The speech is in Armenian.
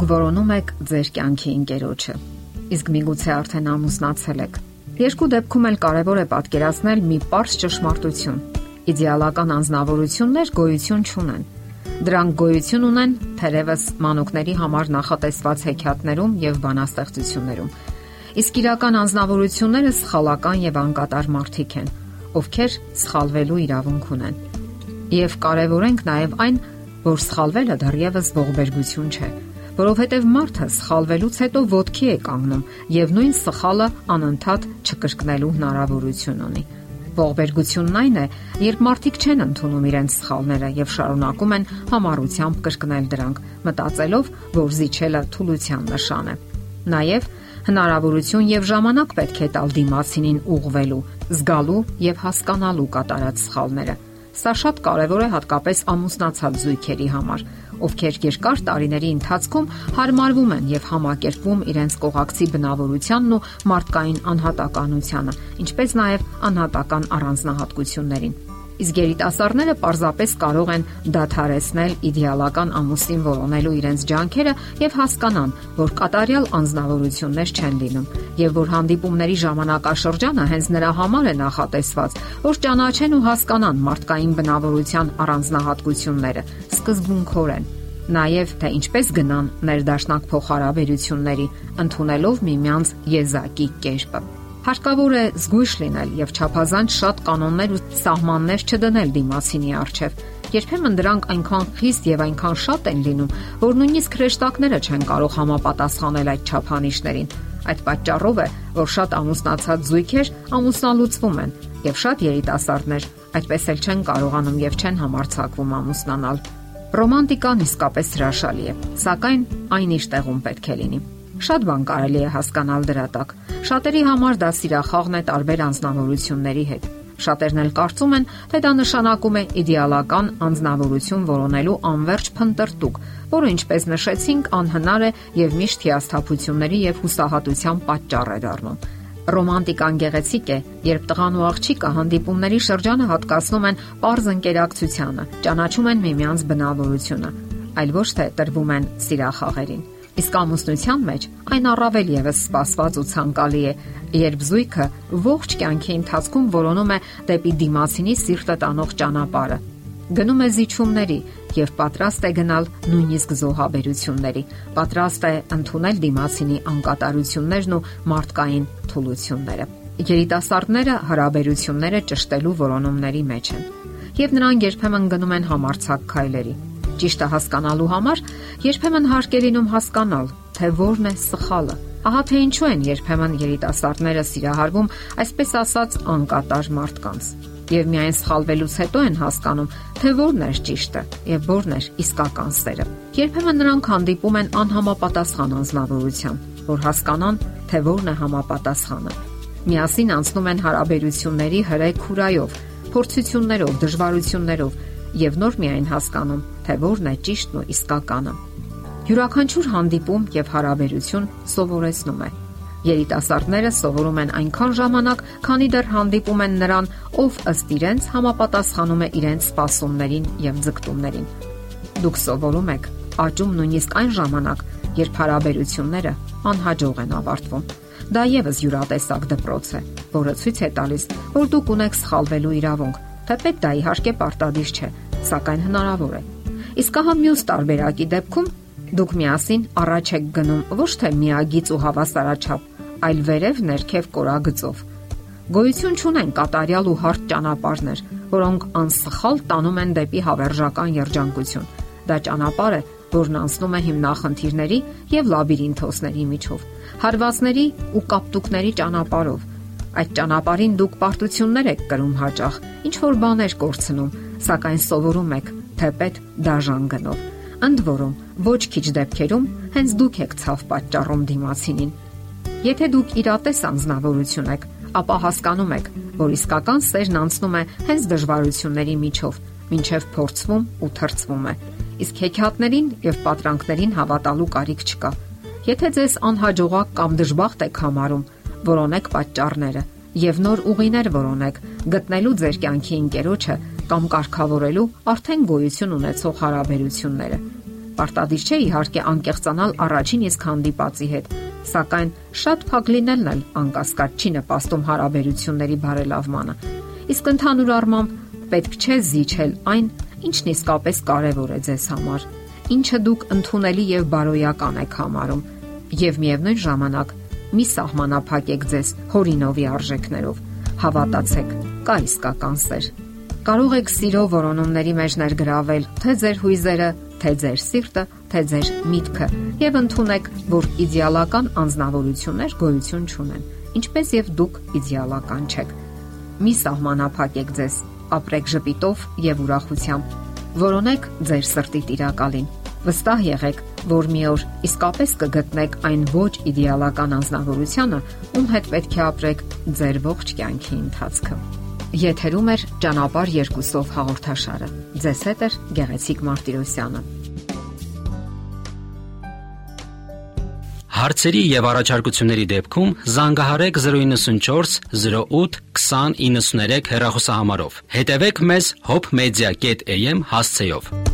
Դուք որոնում եք ձեր կյանքի ընկերոջը։ Իսկ միգուցե արդեն ամուսնացել եք։ Երկու դեպքում էլ կարևոր է պատկերացնել մի པարզ ճշմարտություն։ Իդեալական անznավորություններ գոյություն չունեն։ Դրանք գոյություն ունեն թերևս մանուկների համար նախատեսված հեքիաթներում եւ բանաստեղծություններում։ Իսկ իրական անznավորությունները սխալական եւ անկատար մարդիկ են, ովքեր սխալվելու իրավունք ունեն։ Եվ կարևորենք նաեւ այն, որ սխալվելը դեռևս ողբերգություն չէ, որովհետև մարդը սխալվելուց հետո ոտքի է կանգնում եւ նույն սխալը անընդհատ չկրկնելու հնարավորություն ունի։ Ողբերգությունն այն է, երբ մարդիկ չեն ընդունում իրենց սխալները եւ շարունակում են համառությամբ կրկնել դրանք, մտածելով, որ զիջելը թուլության նշան է։ Նաեւ հնարավորություն եւ ժամանակ պետք է տալ դիմացինին ուղղվելու, զգալու եւ հասկանալու կատարած սխալները Սա շատ կարևոր է հատկապես ամուսնացած զույգերի համար, ովքեր երկար տարիների ընթացքում հարմարվում են եւ համակերպվում իրենց կողակցի բնավորությանն ու մարդկային անհատականությանը, ինչպես նաեւ անհատական առանձնահատկություններին իսկ երիտասարդները պարզապես կարող են դադարեցնել իդեալական ամուսին որոնելու իրենց ջանքերը եւ հասկանան, որ կատարյալ անznավորություններ չեն լինում եւ որ հանդիպումների ժամանակաշրջանը հենց նրա համար է նախատեսված, որ ճանաչեն ու հասկանան մարդկային բնավորության առանձնահատկությունները սկզբունքորեն նաև թե ինչպես գնան ներդաշնակ փոխհարաբերությունների, ընդունելով միմյանց եզակի կերպը։ Հարկավոր է զգույշ լինել եւ չափազանց շատ կանոններ ու սահմաններ չդնել դիմասինի առջև։ Երբեմն դրանք այնքան խիստ եւ այնքան շատ են լինում, որ նույնիսկ հրեշտակները չեն կարող համապատասխանել այդ չափանիշներին։ Այդ պատճառով է, որ շատ ամուսնացած զույգեր ամուսնալուծվում են եւ շատ երիտասարդներ այդպես էլ չեն կարողանում եւ չեն համարցակվում ամուսնանալ։ Ռոմանտիկան իսկապես հրաշալի է, սակայն այն իր տեղում պետք է լինի։ Շատ բան կարելի է հասկանալ դրա տակ։ Շատերի համար դա սիրախաղն է տարբեր անznավորությունների հետ։ Շատերն էլ կարծում են, թե դա նշանակում է իդեալական անznավորություն որոնելու անverջ փնտրտուկ, որը ինչպես նշեցինք, անհնար է եւ միշտ հիասթափությունների եւ հուսահատության պատճառ է դառնում։ Ռոմանտիկան գեղեցիկ է, երբ տղան ու աղջիկը հանդիպումների շրջանը հատկացնում են པարզ ընկերակցությանը, ճանաչում են միմյանց բնավորությունը, այլ ոչ թե տրվում են սիրախաղերին։ Իսկ ամուսնության մեջ այն առավել եւս սпасված ու ցանկալի է, երբ զույգը ողջ կյանքի ընթացքում որոնում է դեպի դիմացինի սիրտը տանող ճանապարհը։ Գնում է զիջումների եւ պատրաստ է գնալ նույնիսկ զոհաբերությունների։ Պատրաստ է ընդունել դիմացինի անկատարություններն ու մարդկային թուլությունները։ Երիտասարդները հարաբերությունները ճշտելու որոնումների մեջ են։ Եվ նրանք երբեմն գնում են համարցակ քայլերի Ճիշտը հասկանալու համար երբեմն հարկ է լինում հասկանալ, թե որն է սխալը։ Ահա թե ինչու են երբեմն երիտասարդները սիրահարվում, այսպես ասած, անկատար մարդկանց։ Եվ միայն սխալվելուց հետո են հասկանում, թե որն է ճիշտը եւ որն է իսկական սերը։ Երբեմն նրանք հանդիպում են անհամապատասխան անznավորության, որ հասկանան, թե որն է համապատասխանը։ Միասին անցնում են հարաբերությունների հրե քուրայով, փորձություններով, դժվարություններով եւ նոր միայն հասկանում, թե որն է ճիշտն ու իսկականը։ Յուրաքանչյուր հանդիպում եւ հարաբերություն սովորեցնում է։ Երիտասարդները սովորում են այնքան ժամանակ, քանի դեռ հանդիպում են նրան, ով ըստ իրենց համապատասխանում է իրենց սպասումներին եւ ձգտումներին։ Դուք սովորում եք աճում նույնիսկ այն ժամանակ, երբ հարաբերությունները անհաջող են ավարտվում։ Դա եւս յուրատեսակ դպրոց է, որը ցույց է տալիս, որ դուք ունեք սխալվելու իրավունք Թեպետ դա իհարկե պարտադիր չէ, սակայն հնարավոր է։ Իսկ ահա մյուս տարբերակի դեպքում դուք միասին առաջ եք գնում ոչ թե միագից ու հավասարաչափ, այլ վերև ներքև կորագծով։ Գոյություն չունեն կատարյալ ու հարթ ճանապարհներ, որոնք անսխալ տանում են դեպի հավերժական երջանկություն։ Դա ճանապարհ է, որն անցնում է հիմնախնդիրների եւ լաբիրինթոսների միջով, հարվածների ու կապտուկների ճանապարհով, Այդ ճանապարհին դուք պարտություններ եք կրում հաճախ, ինչ որ բաներ կորցնում, սակայն սովորում եք թեպետ դաժան գնով։ Ընդ որում, ոչ քիչ դեպքերում հենց դուք եք ցավ պատճառում դիմացինին։ Եթե դուք իրատես անznավորություն եք, ապա հասկանում եք, որ իսկական սերն անցնում է հենց դժվարությունների միջով, ինչև փորձվում ու թրծվում է։ Իսկ հեքիաթներին եւ պատրանքներին հավատալու կարիք չկա։ Եթե ձեզ անհաջողակ կամ դժբախտ եք համարում, որոնեք պատճառները եւ նոր ուղիներ որոնեք գտնելու ձեր կյանքի ընկերոջը կամ կարգավորելու արդեն գոյություն ունեցող հարաբերությունները։ Պարտադիր չէ իհարկե անկեղծանալ առաջին իսկ հանդիպածի հետ, սակայն շատ փակ լինելն էլ անկասկած չի նպաստում հարաբերությունների բարելավմանը։ Իսկ ընդհանուր առմամբ պետք չէ զիջել այն, ինչն իսկապես կարևոր է ձեզ համար, ինչը դուք ընդունելի եւ բարոյական եք համարում, եւ միևնույն ժամանակ մի սահմանափակեք ձեզ հորինովի արժեքներով։ Հավատացեք, կա իսկական սեր կարող եք սիրո որոնումների մեջ ներգրավել թե ձեր հույզերը, թե ձեր սիրտը, թե ձեր միտքը եւ ընդունեք, որ իդեալական անznավորություններ գոյություն չունեն, ինչպես եւ դուք իդեալական չեք։ Մի սահմանափակեք ձեզ, ապրեք ժպիտով եւ ուրախությամբ։ Որոնեք ձեր սրտի տիրակալին։ Վստահ եղեք, որ մի օր իսկապես կգտնեք այն ոչ իդեալական անznավորությունը, ում հետ պետք է ապրեք ձեր ողջ կյանքի ընթացքը։ Եթերում է ճանապար երկուսով հաղորդաշարը։ Ձեզ հետ է Գեղեցիկ Մարտիրոսյանը։ Հարցերի եւ առաջարկությունների դեպքում զանգահարեք 094 08 2093 հեռախոսահամարով։ Հետևեք մեզ hopmedia.am հասցեով։